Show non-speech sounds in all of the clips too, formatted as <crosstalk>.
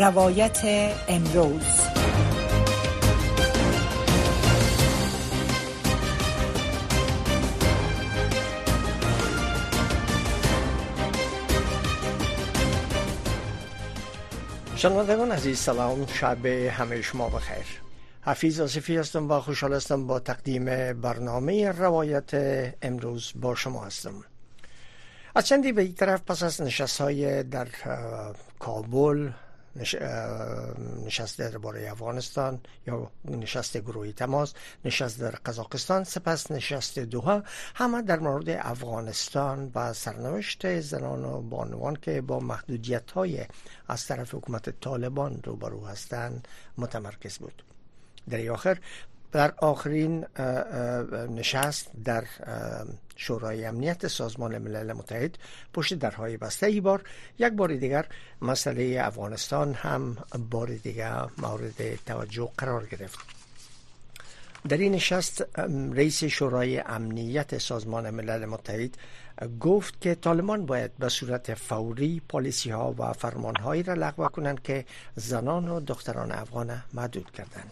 روایت امروز. شنوندگان عزیز سلام. شب همه شما بخیر. حفیظ آصفی هستم و خوشحال هستم با تقدیم برنامه روایت امروز با شما هستم. از چندی به این طرف پس از نشست های در کابل نشست درباره افغانستان یا نشست گروهی تماس نشست در قزاقستان سپس نشست دوها. همه در مورد افغانستان و سرنوشت زنان و بانوان که با محدودیت های از طرف حکومت طالبان روبرو هستند متمرکز بود. در آخر در آخرین نشست در شورای امنیت سازمان ملل متحد پشت درهای بسته ای بار. یک بار دیگر مسئله افغانستان هم بار دیگر مورد توجه قرار گرفت. در این نشست رئیس شورای امنیت سازمان ملل متحد گفت که طالبان باید به صورت فوری پالیسی ها و فرمان هایی را لغو کنند که زنان و دختران افغان محدود کردند.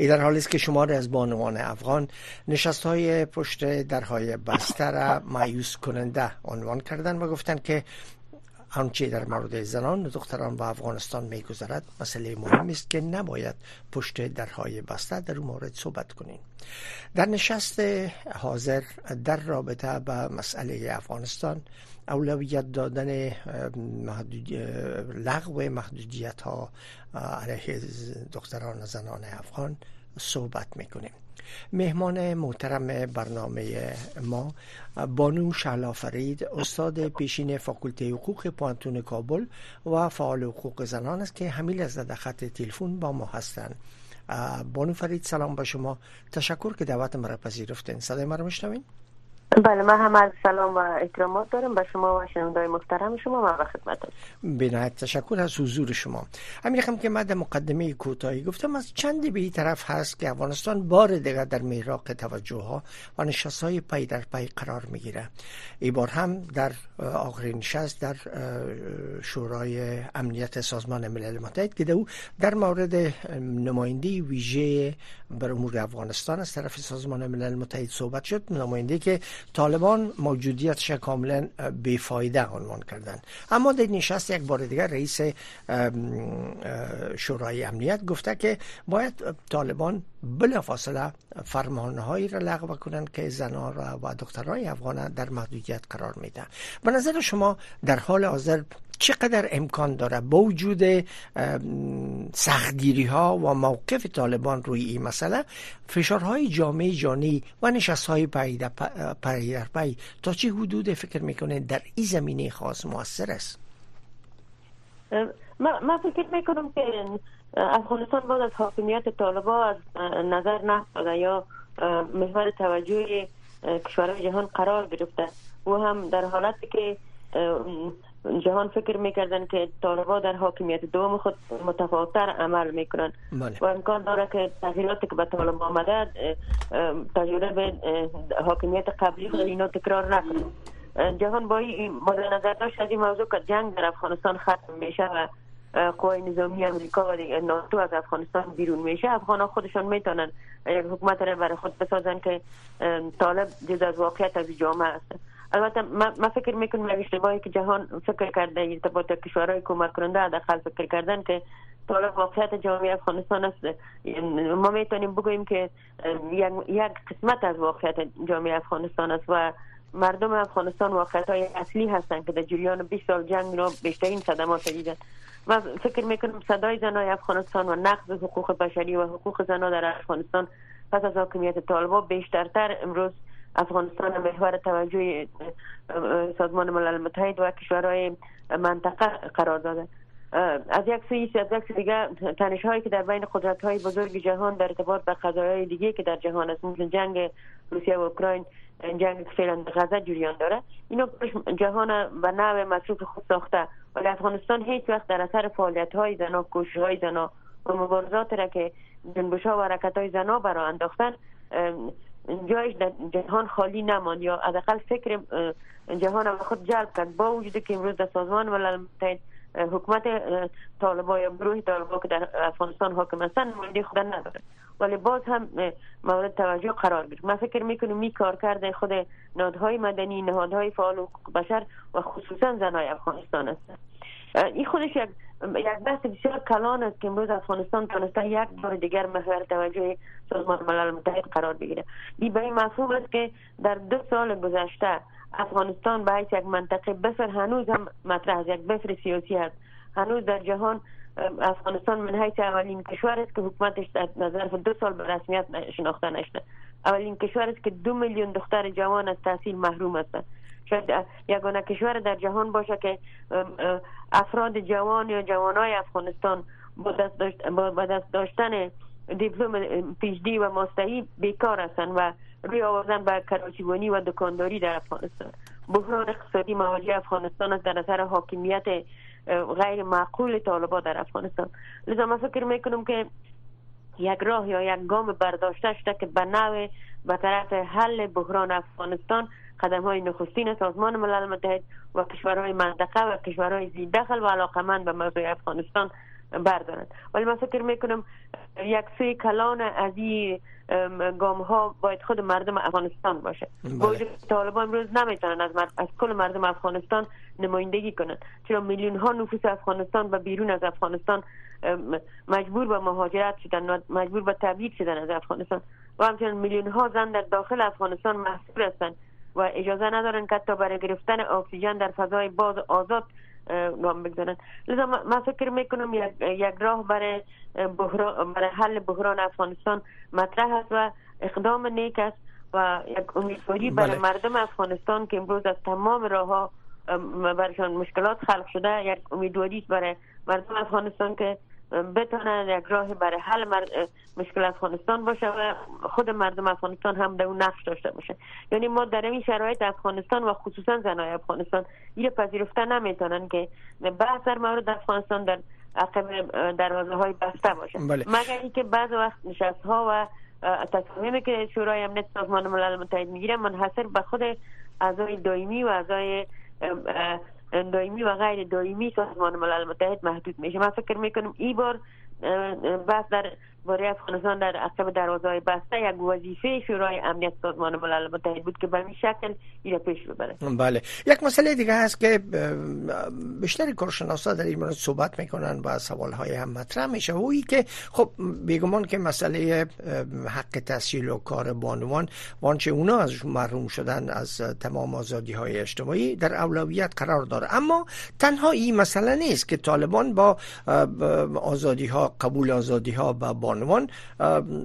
ای در حالی است که شماری از بانوان افغان نشست های پشت درهای بسته را معیوس کننده عنوان کردن و گفتند که آنچه در مورد زنان دختران و افغانستان میگذرد مسئله مهمی است که نباید پشت درهای بسته در مورد صحبت کنیم. در نشست حاضر در رابطه به مسئله افغانستان اولویت دادن محدود... لغو محدودیت ها علیه دختران و زنان افغان صحبت می‌کنیم. مهمان محترم برنامه ما بانو شعلا فرید استاد پیشین فاکولته حقوق پانتون کابل و فعال حقوق زنان است که همیل از در خط تلفن با ما هستند. بانو فرید سلام با شما. تشکر که دعوت مرا پذیرفتین. صدای مرا میشنوین؟ بله من هم از سلام و اکرامات دارم. به شما و شنوندای محترم شما و خدمت بنایت تشکر از حضور شما. همین رقم که من در مقدمه کوتاهی گفتم از چندی به این طرف هست که افغانستان بار دیگر در میراق توجه ها و نشست های پی در پی قرار می‌گیره. ای بار هم در آخرین نشست در شورای امنیت سازمان ملل متحد که او در مورد نماینده ویژه بر امور افغانستان از طرف سازمان ملل متحد صحبت شد. نماینده که طالبان موجودیتش کاملا بیفایده عنوان کردن اما در نشست یک بار دیگر رئیس شورای امنیت گفته که باید طالبان بلافاصله فرمانهایی را لغو کنند که زنان را و دخترای افغان در محدودیت قرار میده به نظر شما در حال حاضر چقدر امکان داره با وجود سختگیری ها و موقف طالبان روی این مسئله فشارهای جامعه جانی و نشست های پی در پی تا چه حدود فکر می‌کنه در این زمینه خاص موثر است؟ من فکر می‌کنم که افغانستان بعد از حاکمیت طالبان از نظر نفتاده یا محور توجه کشورهای جهان قرار گرفته. و هم در حالتی که جهان فکر می‌کردن که طالبا در حاکمیت دوم خود متفاوتتر عمل می‌کنن. بله. و امکان داره که تغییراتی که به طالب آمده تجربه حاکمیت قبلی خود اینا تکرار نکنه. جهان با نظر داشت از این موضوع که جنگ در افغانستان ختم میشه و قوای نظامی امریکا و ناتو از افغانستان بیرون میشه. افغان خودشان می‌تونن یک حکومت را برای خود بسازن که طالب جز از واقعیت از جامعه است. البته ما فکر می‌کنم اشتباهی که جهان فکر کرده ارتباط کشورهای کمک کننده داخل فکر کردن که طالب واقعیت جامعه افغانستان است. ما می‌تونیم بگوییم که یک قسمت از واقعیت جامعه افغانستان است و مردم افغانستان واقعیت های اصلی هستند که در جریان 20 سال جنگ را بیشترین صدمات دیدن. و فکر می‌کنم صدای زنای افغانستان و نقض حقوق بشری و حقوق زنان در افغانستان پس از حاکمیت طالبان بیشترتر امروز افغانستان محور توجه سازمان ملل متحد و کشورهای منطقه قرار داده. از یک سوی از یک دیگه تنش هایی که در بین قدرت های بزرگ جهان در ارتباط به قضایای دیگه که در جهان است مثل جنگ روسیه و اوکراین جنگ فعلا غزه جریان داره. اینو جهان به نوع مصروف خود ساخته. ولی افغانستان هیچ وقت در اثر فعالیت های زنا کوشش های زنا و مبارزات را که جنبش ها و حرکت های زنا برای انداختن جایش در جهان خالی نمان یا حداقل فکر جهان خود جلب کرد. با وجود که امروز در سازمان ملل حکومت طالبا یا گروه طالبا که در افغانستان حاکم هستن نماینده خود نداره ولی باز هم مورد توجه قرار گرفت. من فکر می‌کنم می کار کرده خود نهادهای مدنی نهادهای فعال حقوق بشر و خصوصا زنای افغانستان است این خودش یک یک بحث بسیار کلان است که امروز افغانستان تونسته یک بار دیگر محور توجه سازمان ملل متحد قرار بگیره این به این مفهوم است که در دو سال گذشته افغانستان به یک منطقه بفر هنوز هم مطرح یک بفر سیاسی است هنوز در جهان افغانستان من حیث اولین کشور است که حکومتش در ظرف دو سال به رسمیت شناخته نشده اولین کشور است که دو میلیون دختر جوان از تحصیل محروم هستند شاید یگانه کشور در جهان باشه که افراد جوان یا جوانای افغانستان با دست, داشت با دست داشتن دیپلم پیشدی و ماستهی بیکار هستند و روی آوردن به کراچیبانی و دکانداری در افغانستان. بحران اقتصادی مواجه افغانستان است در اثر حاکمیت غیر معقول طالبا در افغانستان. لذا من فکر می‌کنم که یک راه یا یک گام برداشته شده که به نوع به طرف حل بحران افغانستان قدم های نخستین سازمان ملل متحد و کشورهای منطقه و کشورهای زی دخل و علاقمند به موضوع افغانستان بردارند. ولی من فکر می‌کنم یک سوی کلان از این گام ها باید خود مردم افغانستان باشه. بله. طالبان امروز نمی‌تونن از, از کل مردم افغانستان نمایندگی کنند. چرا میلیون ها نفوس افغانستان و بیرون از افغانستان مجبور به مهاجرت شدن و مجبور به تبعید شدن از افغانستان و همچنین میلیون ها زن در داخل افغانستان محصول هستند. و اجازه ندارن که تا برای گرفتن اکسیژن در فضای باز آزاد گام بگذارن لذا من فکر می‌کنم یک, یک راه برای, برای حل بحران افغانستان مطرح است و اقدام نیک است و یک امیدواری برای بله. مردم افغانستان که امروز از تمام راه ها برشان مشکلات خلق شده یک امیدواری برای مردم افغانستان که بتونه یک راه برای حل مشکل افغانستان باشه و خود مردم افغانستان هم در اون نقش داشته باشه یعنی ما در این شرایط افغانستان و خصوصا زنای افغانستان این پذیرفته نمی‌تونن که بحث در مورد افغانستان در عقب دروازه های بسته باشه بله. مگر اینکه بعض وقت نشست ها و تصمیمی که شورای امنیت سازمان ملل متحد می‌گیره منحصر به خود اعضای دائمی و اعضای دائمی و غیر دائمی سازمان ملل متحد محدود میشه. من فکر می‌کنم این بار بس در برای افغانستان در عقب دروازه بسته یک وظیفه شورای امنیت سازمان ملل متحد بود که به این شکل این پیش ببره. بله. یک مسئله دیگه هست که بیشتر کارشناسا در این مورد صحبت می‌کنن و سوال های هم مطرح میشه. و که خب بیگمان که مسئله حق تحصیل و کار بانوان وانچه اونا از محروم شدن از تمام آزادی های اجتماعی در اولویت قرار داره. اما تنها این مسئله نیست که طالبان با آزادی ها قبول آزادی ها و بانوان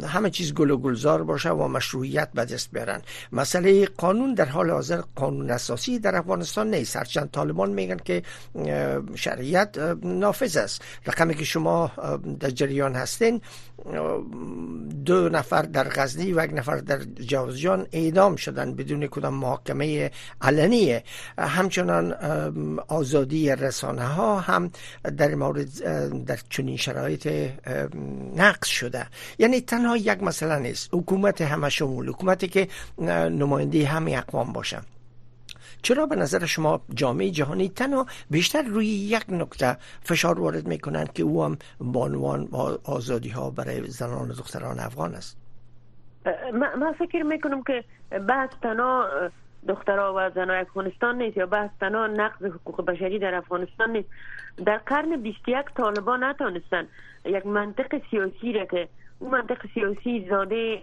همه چیز گل و گلزار باشه و مشروعیت به دست بیارن. مسئله قانون در حال حاضر قانون اساسی در افغانستان نیست. هرچند طالبان میگن که شریعت نافذ است. رقمی که شما در جریان هستین دو نفر در غزنی و یک نفر در جوزجان اعدام شدن بدون کدام محاکمه علنیه همچنان آزادی رسانه ها هم در مورد در چنین شرایط نقص شده. یعنی تنها یک مسئله نیست. حکومت همه شمول. حکومتی که نماینده همه اقوام باشه. چرا به نظر شما جامعه جهانی تنها بیشتر روی یک نکته فشار وارد می‌کنند که او هم بانوان آزادی ها برای زنان و دختران افغان است؟ من فکر می‌کنم که بحث تنها دخترها و زنای افغانستان نیست یا بحث تنها نقض حقوق بشری در افغانستان نیست. در قرن 21 طالبان نتانستن یک منطق سیاسی را که اون منطق سیاسی زاده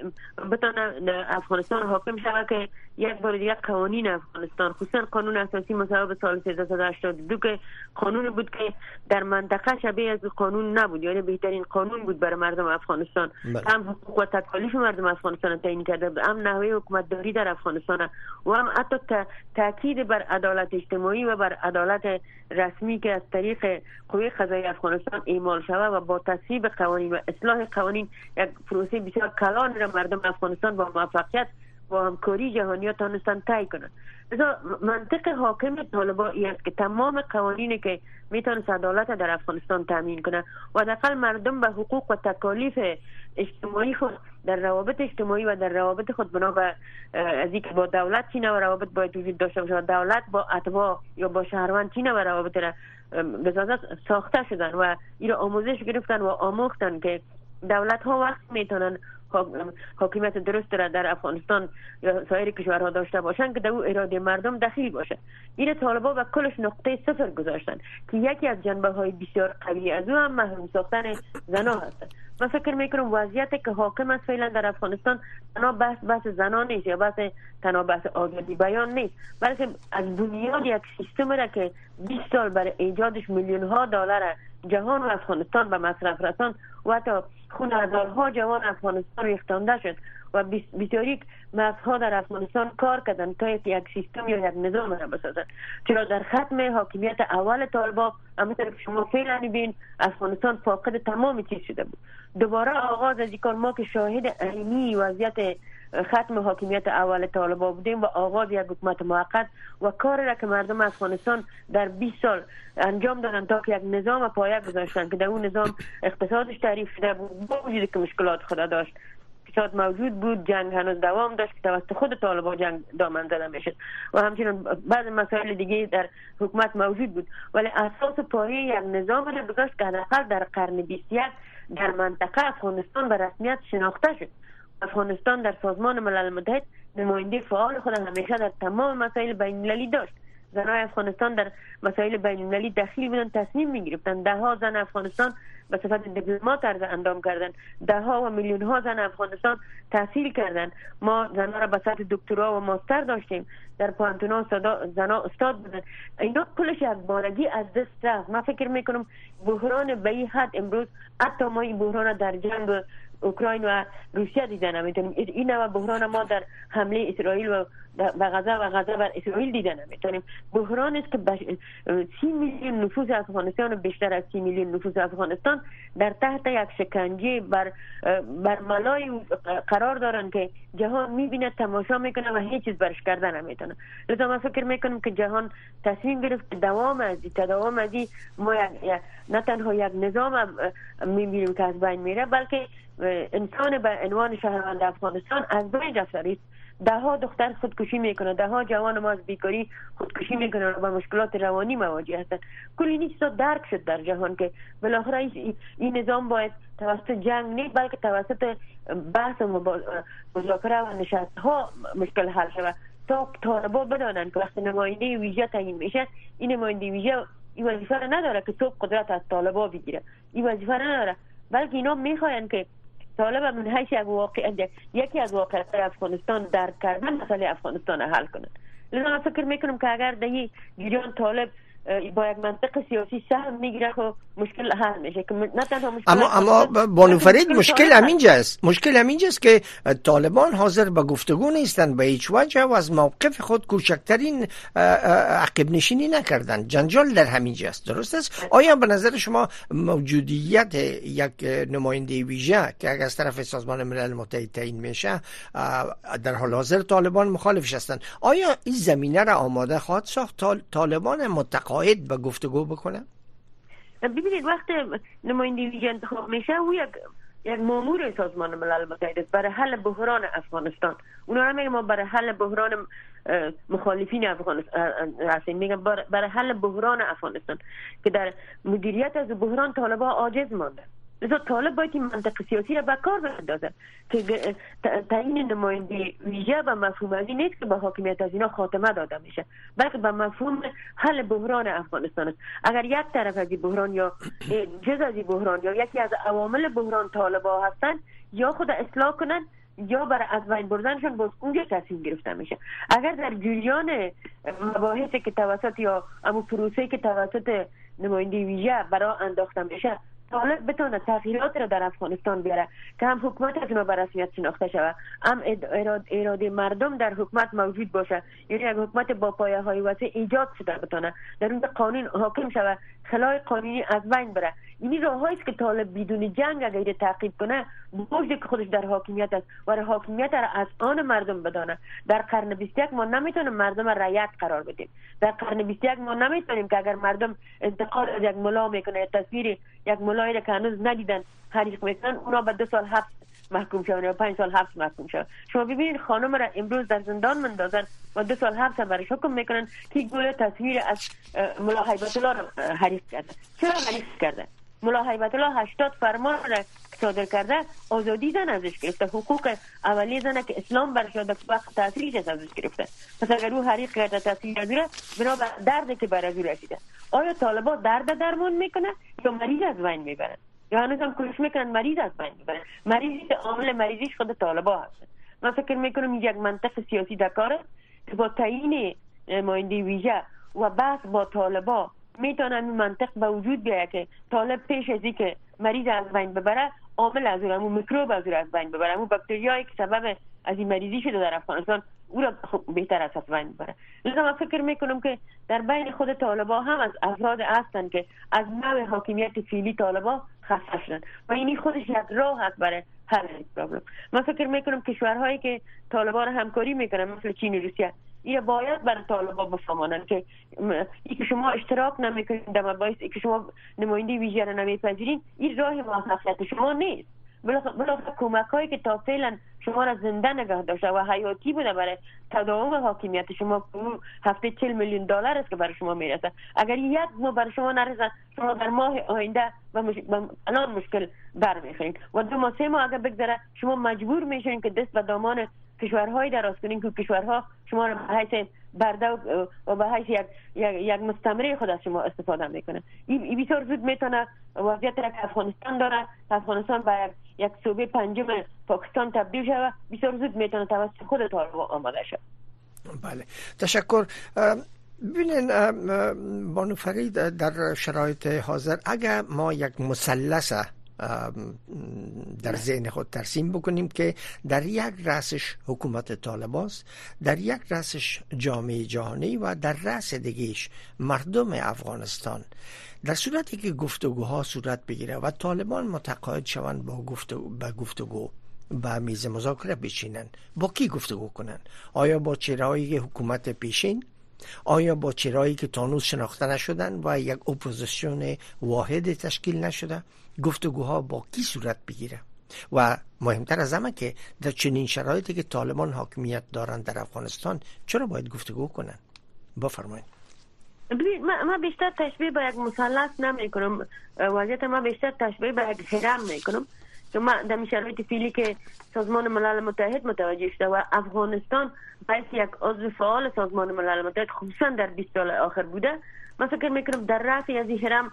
بتانه افغانستان حاکم شود که یک بار دیگه قوانین افغانستان خصوصا قانون اساسی مصوب سال 1382 که قانون بود که در منطقه شبیه از قانون نبود یعنی بهترین قانون بود برای مردم افغانستان بله. هم حقوق و تکالیف مردم افغانستان تعیین کرده بود هم نحوه حکومت داری در افغانستان و هم حتی تاکید بر عدالت اجتماعی و بر عدالت رسمی که از طریق قوه قضایی افغانستان اعمال شود و با تصویب قوانین و اصلاح قوانین یک پروسه بسیار کلان را مردم افغانستان با موفقیت با همکاری جهانی ها تانستن تای کنن. منطق حاکم طالبا است که تمام قوانینی که می‌تونست عدالت در افغانستان تامین کنه و دقل مردم به حقوق و تکالیف اجتماعی خود در روابط اجتماعی و در روابط خود بنا به از با دولت چینه و روابط باید وجود داشته باشه دولت با اتباع یا با شهروند چینه و روابط را بسازت ساخته شدن و این آموزش گرفتن و آموختن که دولت ها وقت می‌تونن حاکمیت درست را در افغانستان یا سایر کشورها داشته باشند که در او اراده مردم دخیل باشه. این طالبا و کلش نقطه صفر گذاشتن که یکی از جنبه های بسیار قوی از او هم محروم ساختن زنا هست. من فکر می‌کنم وضعیتی که حاکم است فعلا در افغانستان تنها بحث بحث زنان نیست یا بحث تنها بحث آزادی بیان نیست بلکه از بنیاد یک سیستم را که 20 سال برای ایجادش میلیون ها دلار جهان و افغانستان به مصرف رسان و حتی خون هزارها جوان افغانستان ریختانده شد و بسیاری مغزها در افغانستان کار کردن تا یک سیستم یا یک نظام را بسازن چرا در ختم حاکمیت اول طالبا همونطور که شما فعلا بین افغانستان فاقد تمام چیز شده بود. دوباره آغاز از کار ما که شاهد عینی وضعیت ختم حاکمیت اول طالبا بودیم و آغاز یک حکومت موقت و کار را که مردم افغانستان در 20 سال انجام دادن تا که یک نظام پایه گذاشتن که در اون نظام اقتصادش تعریف شده بود با وجود که مشکلات خدا داشت. اقتصاد موجود بود جنگ هنوز دوام داشت که توسط خود طالبان جنگ دامن زده می‌شد و همچنین بعض مسائل دیگه در حکومت موجود بود. ولی اساس پایه یک نظام را بگذاشت که حداقل در قرن 21 در منطقه افغانستان به رسمیت شناخته شد. افغانستان در سازمان ملل متحد نماینده فعال خود همیشه در تمام مسائل بین داشت. زنای افغانستان در مسائل بین المللی دخیل بودن تصمیم می گرفتن ده ها زن افغانستان به صفت دیپلمات عرض اندام کردن ده ها و میلیون ها زن افغانستان تحصیل کردن ما زنها را به سطح دکترا و ماستر داشتیم. در پانتونا زنا استاد بودن اینا کلش یک بارگی از دست رفت. من فکر می‌کنم بحران به این حد امروز حتی ما این بحران در جنگ اوکراین و روسیه دیدن نمی‌تونیم این نوع بحران ما در حمله اسرائیل و و غزه و غزه بر اسرائیل دیدن نمی‌تونیم بحران است که بش... سی میلیون نفوس افغانستان و بیشتر از سی میلیون نفوس افغانستان در تحت یک شکنجه بر بر ملای قرار دارن که جهان می‌بینه تماشا می‌کنه و هیچ چیز برش کردن نمی‌تونه. لذا من فکر می‌کنم که جهان تصمیم گرفت دوام از تداوم از ما یک... نه تنها یک نظام می‌بینیم که از بین میره بلکه انسان به عنوان شهروند افغانستان از بین رفته. ده ها دختر خودکشی می‌کنه. ده ها جوان ما از بیکاری خودکشی می‌کنه و مشکلات روانی مواجه هستن. کل این درک شد در جهان که بالاخره این نظام باید توسط جنگ نیست بلکه توسط بحث و مذاکره و نشست ها مشکل حل شود. تا طالبا بدانن که وقتی نماینده ویژه تعیین میشه این نماینده ویژه این وظیفه نداره که صبح قدرت از طالبا بگیره. این وظیفه نداره. بلکه اینا می‌خواین که طالب من حیث یک واقع یکی از واقعیت افغانستان درک کردن مسئله افغانستان حل کنند لذا فکر می‌کنم که اگر این جریان طالب با یک منطق سیاسی سهم می‌گیره خب مشکل حل میشه. که نه تنها مشکل اما اما بانو فرید مشکل همینجاست مشکل همینجاست که طالبان حاضر به گفتگو نیستند به هیچ وجه و از موقف خود کوچکترین عقب نشینی نکردن جنجال در همینجاست درست است؟ آیا به نظر شما موجودیت یک نماینده ویژه که اگر از طرف سازمان ملل متحد تعیین میشه در حال حاضر طالبان مخالفش هستند آیا این زمینه را آماده خواهد ساخت؟ طالبان متقاعد به گفتگو بکنه ببینید وقت نماینده ویژه انتخاب میشه او یک یک مامور سازمان ملل متحد برای حل بحران افغانستان. اونا را میگن ما برای حل بحران مخالفین افغانستان میگن برای حل بحران افغانستان که در مدیریت از بحران طالبا عاجز مانده. لذا طالب باید این منطق سیاسی را به کار بندازه که تعیین نماینده ویژه و مفهوم از نیست که به حاکمیت از اینا خاتمه داده میشه بلکه به مفهوم حل بحران افغانستان است اگر یک طرف از بحران یا جز از بحران یا یکی از عوامل بحران طالبا هستن یا خود اصلاح کنن یا برای از بین بردنشان باز اونجا تصمیم گرفته میشه اگر در جریان مباحثی که توسط یا امو پروسه که توسط نماینده ویژه برای انداخته میشه طالب بتونه تغییرات را در افغانستان بیاره که هم حکومت از اونا به رسمیت شناخته شود هم اراده مردم در حکومت موجود باشه. یعنی یک حکومت با پایه های واسه ایجاد شده بتونه در اونجا قانون حاکم شود خلای قانونی از بین بره. این راههایی است که طالب بدون جنگ اگر تعقیب کنه بوجه که خودش در حاکمیت است و حاکمیت را از آن مردم بدانه. در قرن 21 ما نمی‌تونیم مردم را رعیت قرار بدیم. در قرن 21 ما نمی‌تونیم که اگر مردم انتقاد از یک ملا می‌کنه یا تصویر یک ملایی را که هنوز ندیدن حریق می‌کنن اونا به دو سال حبس محکوم شون یا پنج سال حبس محکوم شون شما ببینید خانم را امروز در زندان مندازن و دو سال حبس برش حکم می‌کنن که گویا تصویر از ملا حیبت الله را حریق کرده. چرا حریق کرده؟ ملا حیبت الله 80 فرمان را صادر کرده آزادی زن ازش گرفته حقوق اولی زن که اسلام برش داده وقت تاثیرش ازش گرفته. پس اگر او حریق کرده تاثیر از بنا به درد که بر از رسیده. آیا طالبا درد درمان می‌کنه یا مریض از بین می‌برن؟ یا هنوز هم کوشش می‌کنن مریض از بین ببرن. مریضی که عامل مریضیش خود طالبا هستن من فکر می‌کنم یک منطق سیاسی دکاره که با تعیین نماینده ویژه و بحث با طالبا می‌تونن این منطق به وجود بیاید که طالب پیش از که مریض از بین ببره عامل از اون میکروب از از بین ببره. اون باکتریایی که سبب از این مریضی شده در افغانستان او را بهتر از بین ببره. لذا من فکر می‌کنم که در بین خود طالبا هم از افراد هستن که از نوع حاکمیت فیلی طالبا خسته شدن. و اینی خودش یک راه هست برای حل پرابلم من فکر می‌کنم کشورهایی که طالبان همکاری می‌کنن مثل چین و روسیه این باید برای طالبا بفهمانند که ای که شما اشتراک نمی‌کنید در مباحث ای که شما نماینده ویژه را نمیپذیرین این راه موفقیت شما نیست. بلاخره کمک که تا فعلا شما را زنده نگاه داشته و حیاتی بوده برای تداوم حاکمیت شما هفته چل میلیون دلار است که برای شما می‌رسه اگر یک ماه برای شما نرسه شما در ماه آینده و. الان مشکل برمیخورین و دو ماه سه ماه اگر بگذره شما مجبور میشین که دست به دامان کشورهای دراز کنین که کشورها شما را به حیث برده و به حیث یک, یک, مستمره خود از شما استفاده می‌کنه. این بسیار زود می‌تونه وضعیت را که افغانستان داره. افغانستان به یک صوبه پنجم پاکستان تبدیل شود بسیار زود می‌تونه توسط خود آماده شد بله. تشکر. ببینین بانو فرید در شرایط حاضر اگر ما یک مثلث در ذهن خود ترسیم بکنیم که در یک رأسش حکومت طالباست در یک رأسش جامعه جهانی و در رأس دیگهش مردم افغانستان. در صورتی که گفتگوها صورت بگیره و طالبان متقاعد شوند با گفتگو, با گفتگو به میز مذاکره بچینن با کی گفتگو کنن؟ آیا با چرایی حکومت پیشین؟ آیا با چرایی که تانوز شناخته نشدن و یک اپوزیسیون واحد تشکیل نشده؟ گفتگوها با کی صورت بگیره؟ و مهمتر از همه که در چنین شرایطی که طالبان حاکمیت دارند در افغانستان چرا باید گفتگو کنن بفرمایید. من بیشتر تشبیه به یک مثلث نمی کنم وضعیت ما بیشتر تشبیه به یک هرم می کنم که ما در شرایط فیلی که سازمان ملل متحد متوجه شده و افغانستان باید یک عضو فعال سازمان ملل متحد خصوصا در 20 سال آخر بوده من فکر می‌کنم در رفعی از این هرم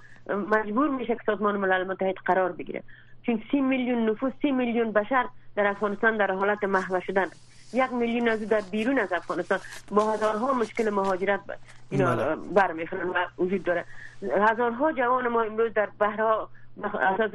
مجبور میشه که سازمان ملل متحد قرار بگیره. چون سی میلیون نفوس سی میلیون بشر در افغانستان در حالت محو شدن. یک میلیون از در بیرون از افغانستان. با هزارها مشکل مهاجرت اینا بله. برمیخورن و وجود داره. هزارها جوان ما امروز در بهرها اساس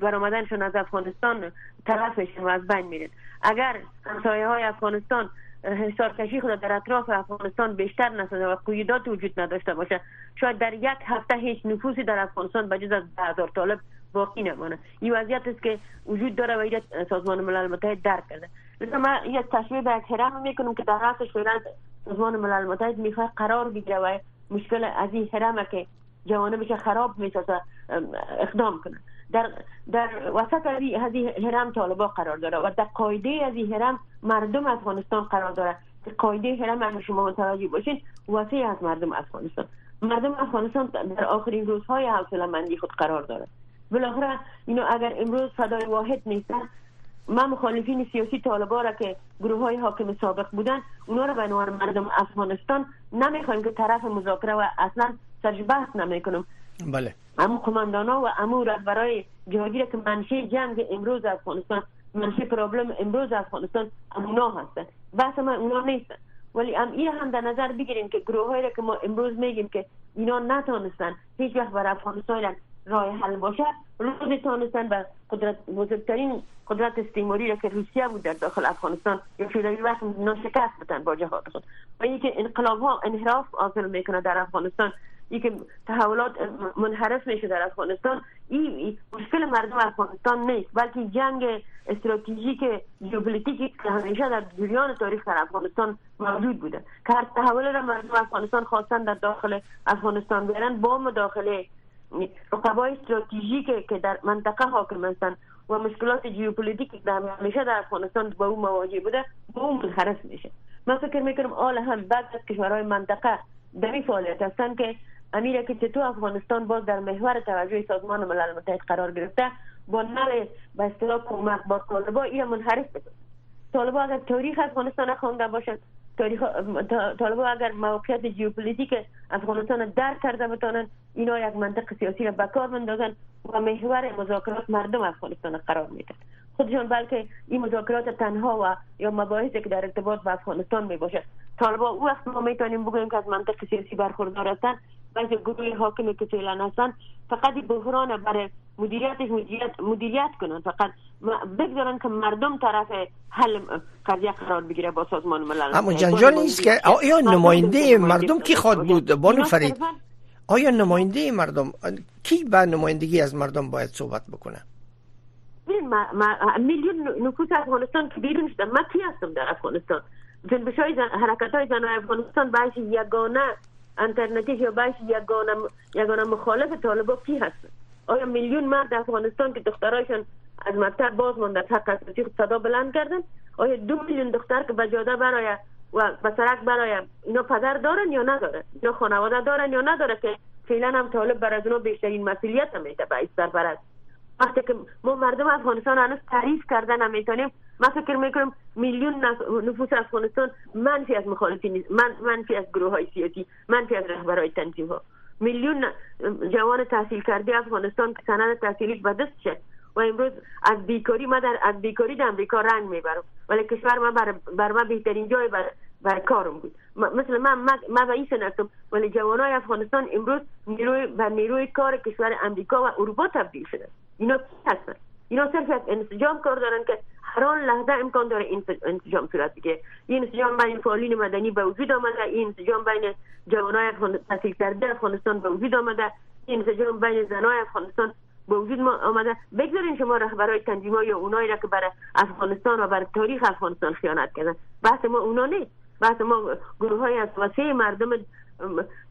برآمدنشون از افغانستان طرف میشن و از بین میرن. اگر همسایه های افغانستان حسار کشی خود در اطراف افغانستان بیشتر نشده و قیودات وجود نداشته باشه. شاید در یک هفته هیچ نفوسی در افغانستان بجز از هزار طالب باقی نمانه. این وضعیت است که وجود داره و این سازمان ملل متحد درک کرده. لذا من یک تشبیه به هرم می‌کنم که در رأسش فعلا سازمان ملل متحد می‌خواد قرار بگیره و مشکل از این هرمه که جوانبش خراب می‌سازه اقدام کنه. در در وسط این هرم طالبا قرار داره و در قاعده از هرم مردم افغانستان قرار داره. که قاعده هرم اگر شما متوجه باشین واسه از مردم افغانستان. مردم افغانستان در آخرین روزهای حوصله مندی خود قرار داره. بالاخره اینو اگر امروز صدای واحد نیستن ما مخالفین سیاسی طالبا را که گروه های حاکم سابق بودن اونا را به عنوان مردم افغانستان نمی‌خوایم که طرف مذاکره و اصلا سرش بحث نمی‌کنم. بله. امو ها و امو رهبرای جهادی که منشه جنگ امروز افغانستان منشه پرابلم امروز افغانستان امونا هستن. بحث ما اونا نیستن. ولی ام این هم در نظر بگیریم که گروه هایی که ما امروز میگیم که اینا نتانستن هیچ وقت بر افغانستان راه حل باشه روز تانستن به قدرت بزرگترین قدرت استعماری را که روسیه بود در داخل افغانستان یا شوروی وقت ناشکست بودن با جهاد خود. و اینکه انقلاب ها انحراف حاصل می‌کنه در افغانستان ای که تحولات منحرف میشه در افغانستان این مشکل مردم افغانستان نیست بلکه جنگ استراتژیک ژئوپلیتیکی که همیشه در جریان تاریخ در افغانستان موجود بوده. که هر تحول را مردم افغانستان خواستن در داخل افغانستان بیارن با مداخله رقبای استراتژیک که در منطقه حاکم هستند و مشکلات ژئوپلیتیک در همیشه در افغانستان با او مواجه بوده با اون منحرف میشه. من فکر می‌کنم آل هم بعد از کشورهای منطقه در این فعالیت هستن که امیره که چطور افغانستان باز در محور توجه سازمان ملل متحد قرار گرفته با نوع به اصطلاح کمک با طالبا این منحرف بکنه طالبا اگر تاریخ افغانستان خوانده باشد تاریخ طالبا اگر موقعیت ژئوپلیتیک افغانستان درک کرده بتانن اینا یک منطق سیاسی را به کار بندازن و محور مذاکرات مردم افغانستان قرار میدن خودشان بلکه این مذاکرات تنها و یا مباحثی که در ارتباط با افغانستان می باشد طالبا او وقت ما می‌تونیم بگوییم که از منطق سیاسی برخوردار هستند. بعضی گروه حاکمی که فعلا هستند فقط بحران برای مدیریتش مدیریت, مدیریت کنن. فقط بگذارن که مردم طرف حل قضیه قرار بگیره با سازمان ملل. اما جنجال نیست که آیا نماینده مردم کی خواد بود؟ بانو فرید آیا نماینده مردم کی به نمایندگی از مردم باید صحبت بکنه؟ میلیون نفوس افغانستان که بیرون شدن من کی هستم در افغانستان؟ جنبش های زن... حرکت های زن افغانستان باعث یگانه انترنتیش یا باعث یگانه یگانه مخالف طالبا کی هستن آیا میلیون مرد افغانستان که دخترایشان از مکتب باز مانده از حق اساسی صدا بلند کردن؟ آیا دو میلیون دختر که به جاده برای و به سرک برای اینا پدر دارن یا ندارن؟ اینا خانواده دارن یا نداره که فعلا هم طالب بر اونا بیشترین مسئولیت هم میده به سرپرست. وقتی که ما مردم افغانستان هنوز تعریف کردن نمی‌تونیم من فکر می‌کنم میلیون نفوس افغانستان منفی از مخالفین من منفی از گروه های سیاسی منفی از رهبرهای تنظیم ها میلیون جوان تحصیل کرده افغانستان که سند تحصیلی به دست شد. و امروز از بیکاری ما در از بیکاری در امریکا رنگ می‌برم ولی کشور ما بر, بر ما بهترین جای بر, بر کارم بود. مثل من من به این سنتم ولی جوانای افغانستان امروز نیروی بر نیروی کار کشور امریکا و اروپا تبدیل شده. اینا هستن اینا صرف از انسجام کار دارن که هر آن لحظه امکان داره این انسجام صورت بگیره این انسجام بین فعالین مدنی به وجود آمده این انسجام بین جوانای تحصیل کرده افغانستان به وجود آمده این انسجام بین زنای افغانستان به وجود آمده بگذارین شما رهبرای تنظیم یا اونایی را که برای افغانستان و برای تاریخ افغانستان خیانت کردن بحث ما اونا نیست بحث ما گروه های از مردم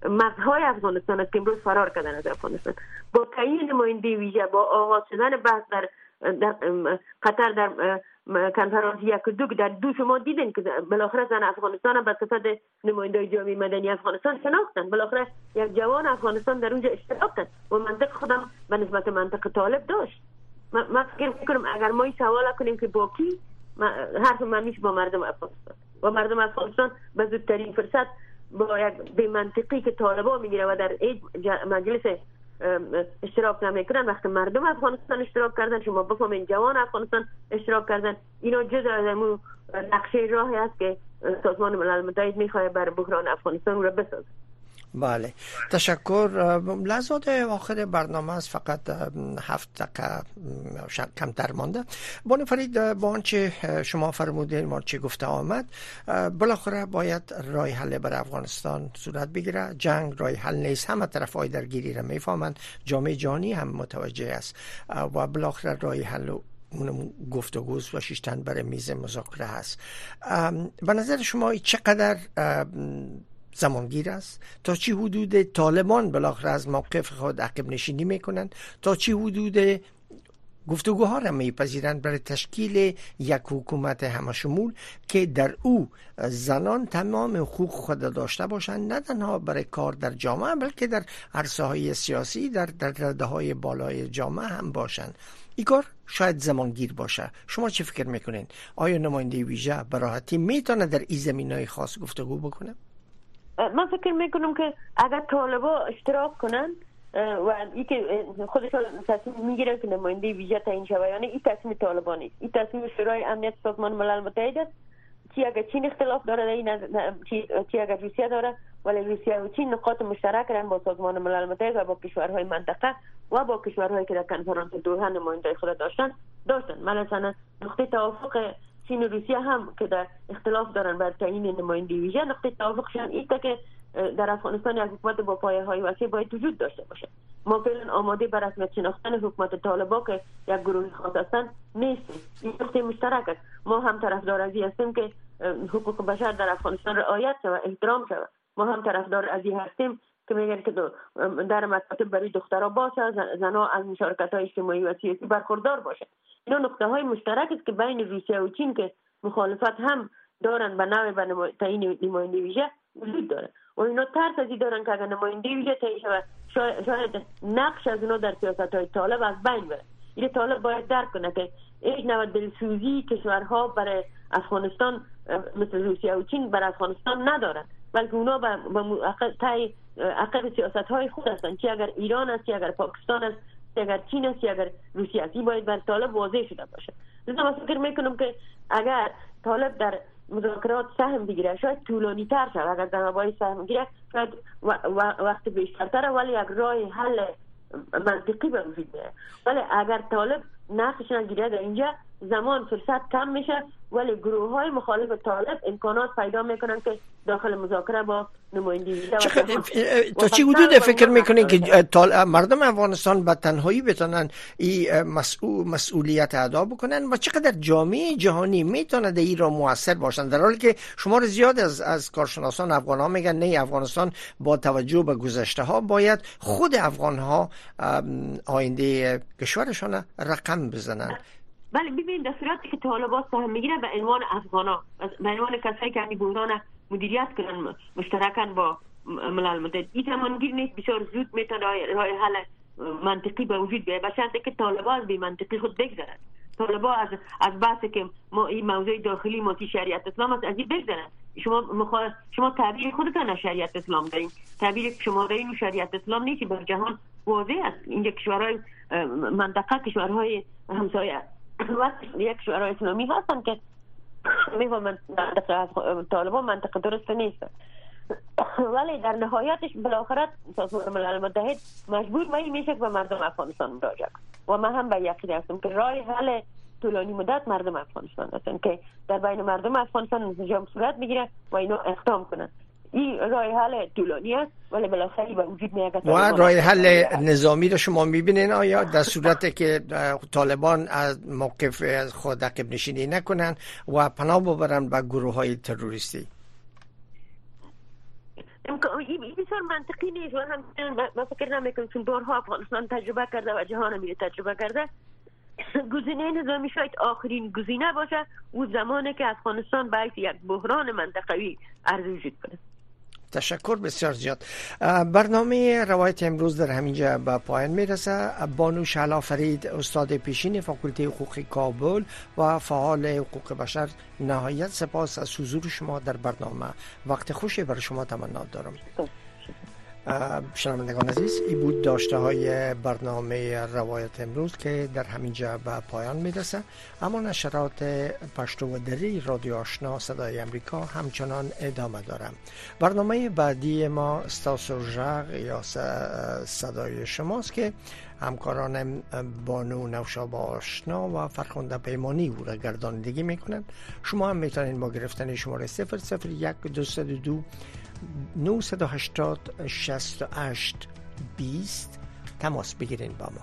مغزهای افغانستان است که امروز فرار کردن از افغانستان. با تعیین نماینده ویژه با آغاز شدن بحث در, در قطر در کنفرانس یک دو در دو شما دیدین که بالاخره زن افغانستان به صفت نماینده جامعه مدنی افغانستان شناختن. بالاخره یک جوان افغانستان در اونجا اشتراک کرد. و منطق خودم به نسبت منطق طالب داشت. ما فکر می‌کنم اگر ما این سوال کنیم که با کی حرف من با مردم افغانستان. و مردم افغانستان به زودترین فرصت با یک به منطقی که طالبا می‌گیره و در مجلس اشتراک نمی‌کنن وقتی مردم افغانستان اشتراک کردن شما بفهمین جوان افغانستان اشتراک کردن اینا جز از نقشه راهی است که سازمان ملل متحد می‌خواه بر بحران افغانستان رو بسازه. بله. تشکر. لحظات آخر برنامه است. فقط هفت دقیقه کمتر مانده. بانو فرید با آنچه شما فرمودین ما چه گفته آمد بالاخره باید رای حل بر افغانستان صورت بگیره. جنگ رای حل نیست. همه طرف های درگیری را می‌فهمند. جامعه جانی هم متوجه است. و بالاخره رای حل اون گفتگوز و شیشتن برای میز مذاکره هست به نظر شما چقدر زمانگیر است. تا چی حدود طالبان بالاخره از موقف خود عقب نشینی می‌کنند. تا چی حدود گفتگوها را میپذیرند برای تشکیل یک حکومت همشمول که در او زنان تمام حقوق خود داشته باشند. نه تنها برای کار در جامعه بلکه در عرصه های سیاسی در در های بالای جامعه هم باشند. این کار شاید زمانگیر باشه. شما چه فکر می‌کنین؟ آیا نماینده ویژه براحتی می‌تونه در این زمین های خاص گفتگو بکنه؟ من فکر می‌کنم که اگر طالبا اشتراک کنن و ای که خودشان تصمیم می‌گیرن که نماینده ویژه تعیین شود یعنی این تصمیم طالبان نیست این تصمیم شورای امنیت سازمان ملل متحد است چی اگر چین اختلاف داره این چی اگر روسیه داره ولی روسیه و چین نقاط مشترک رن با سازمان ملل متحد و با کشورهای منطقه و با کشورهایی که در کنفرانس دوحه نماینده خود داشتن داشتن مثلا نقطه توافق چین و روسیه هم که در اختلاف دارن بر تعیین نماینده ویژه نقطه توافقشان این که در افغانستان یک حکومت با پایه های وسیع باید وجود داشته باشه. ما فعلا آماده بر رسمیت شناختن حکومت طالبا که یک گروه خاص هستند نیستیم. این نقطه مشترک است. ما هم طرفدار ازی هستیم که حقوق بشر در افغانستان رعایت شود احترام شود. ما هم طرفدار ازی هستیم که میگن که در مکاتب برای دخترها باشه زنها از مشارکت های اجتماعی و سیاسی برخوردار باشه. اینا نقطه های مشترک است که بین روسیه و چین که مخالفت هم دارن به نوع به تعیین نماینده ویژه وجود داره. و اینا ترس ازی دارن که اگر نماینده ویژه تعیین شود شاید نقش از اونا در سیاست های طالب از بین بره. این طالب باید درک کنه که یک نوع دلسوزی کشورها برای افغانستان مثل روسیه و چین بر افغانستان ندارن. بلکه اونا به تای عقب سیاست های خود هستند چه اگر ایران است اگر پاکستان است اگر چین است اگر روسیه است. باید بر طالب واضح شده باشه. لذا من فکر می‌کنم که اگر طالب در مذاکرات سهم بگیره شاید طولانی تر شد اگر در مباحث سهم گیره شاید وقت بیشتر ولی یک راه حل منطقی به وجود ولی اگر طالب نقش نگیره در اینجا زمان فرصت کم میشه. ولی گروه های مخالف طالب امکانات پیدا می‌کنن که داخل مذاکره با نمایندگی تا چی حدود فکر می‌کنین که مردم افغانستان به تنهایی بتونن این مسئول مسئولیت ادا بکنن و چقدر جامعه جهانی می‌تونه در این را موثر باشن؟ در حالی که شمار زیاد از از کارشناسان افغان ها میگن نه افغانستان با توجه به گذشته ها باید خود افغان ها آینده کشورشان رقم بزنن. بله ببین در صورتی که طالبان سهم می‌گیره به عنوان افغانا به عنوان کسایی که همین بحران مدیریت کنن مشترکن با ملل متحد. این تمامگیر نیست بسیار زود می‌تونه راه حل منطقی به وجود بیاید به که طالبان از منطقی خود بگذرن. طالبان از از بحث که ما این موضوع داخلی ما شریعت اسلام است از این بگذرن. شما مخواه شما تعبیر خودتان از شریعت اسلام دارین. تعبیر شما دارین شریعت اسلام نیست بر جهان واضح است. اینجا کشورهای منطقه کشورهای همسایه یک کشورهای اسلامی هستن که می‌فهمن طالبان منطقه درست نیست ولی در نهایتش بالاخره سازمان ملل متحد مجبور می میشه که به مردم افغانستان مراجعه و من هم به یقین هستم که راه حل طولانی مدت مردم افغانستان هستن که در بین مردم افغانستان انسجام صورت بگیره و اینو اقدام کنن. این راه حل طولانی است ولی بالاخره به وجود میاد و راه حل نظامی رو شما می‌بینین آیا؟ در صورت که طالبان از موقف خود عقب نشینی نکنن و پناه ببرن به گروه های تروریستی این بسیار منطقی نیست و هم من فکر نمی‌کنم چون بارها افغانستان تجربه کرده و جهان میره تجربه کرده. <coughs> گزینه نظامی شاید آخرین گزینه باشه او زمانی که افغانستان باید یک بحران منطقوی عرض وجود کنه تشکر بسیار زیاد. برنامه روایت امروز در همینجا به پایان می‌رسه. بانو شلا فرید استاد پیشین فاکولته حقوق کابل و فعال حقوق بشر نهایت سپاس از حضور شما در برنامه. وقت خوشی برای شما تمنا دارم. شنوندگان عزیز این بود داشته های برنامه روایت امروز که در همینجا به پایان می‌رسه. اما نشرات پشتو و دری رادیو آشنا صدای امریکا همچنان ادامه دارم. برنامه بعدی ما استاسو ژغ یا صدای شماست که همکاران بانو نوشاب آشنا و فرخنده پیمانی او را گردانندگی می‌کنند. شما هم می‌تونید با گرفتن شماره 001 202 980 68 20 تماس بگیرین با ما.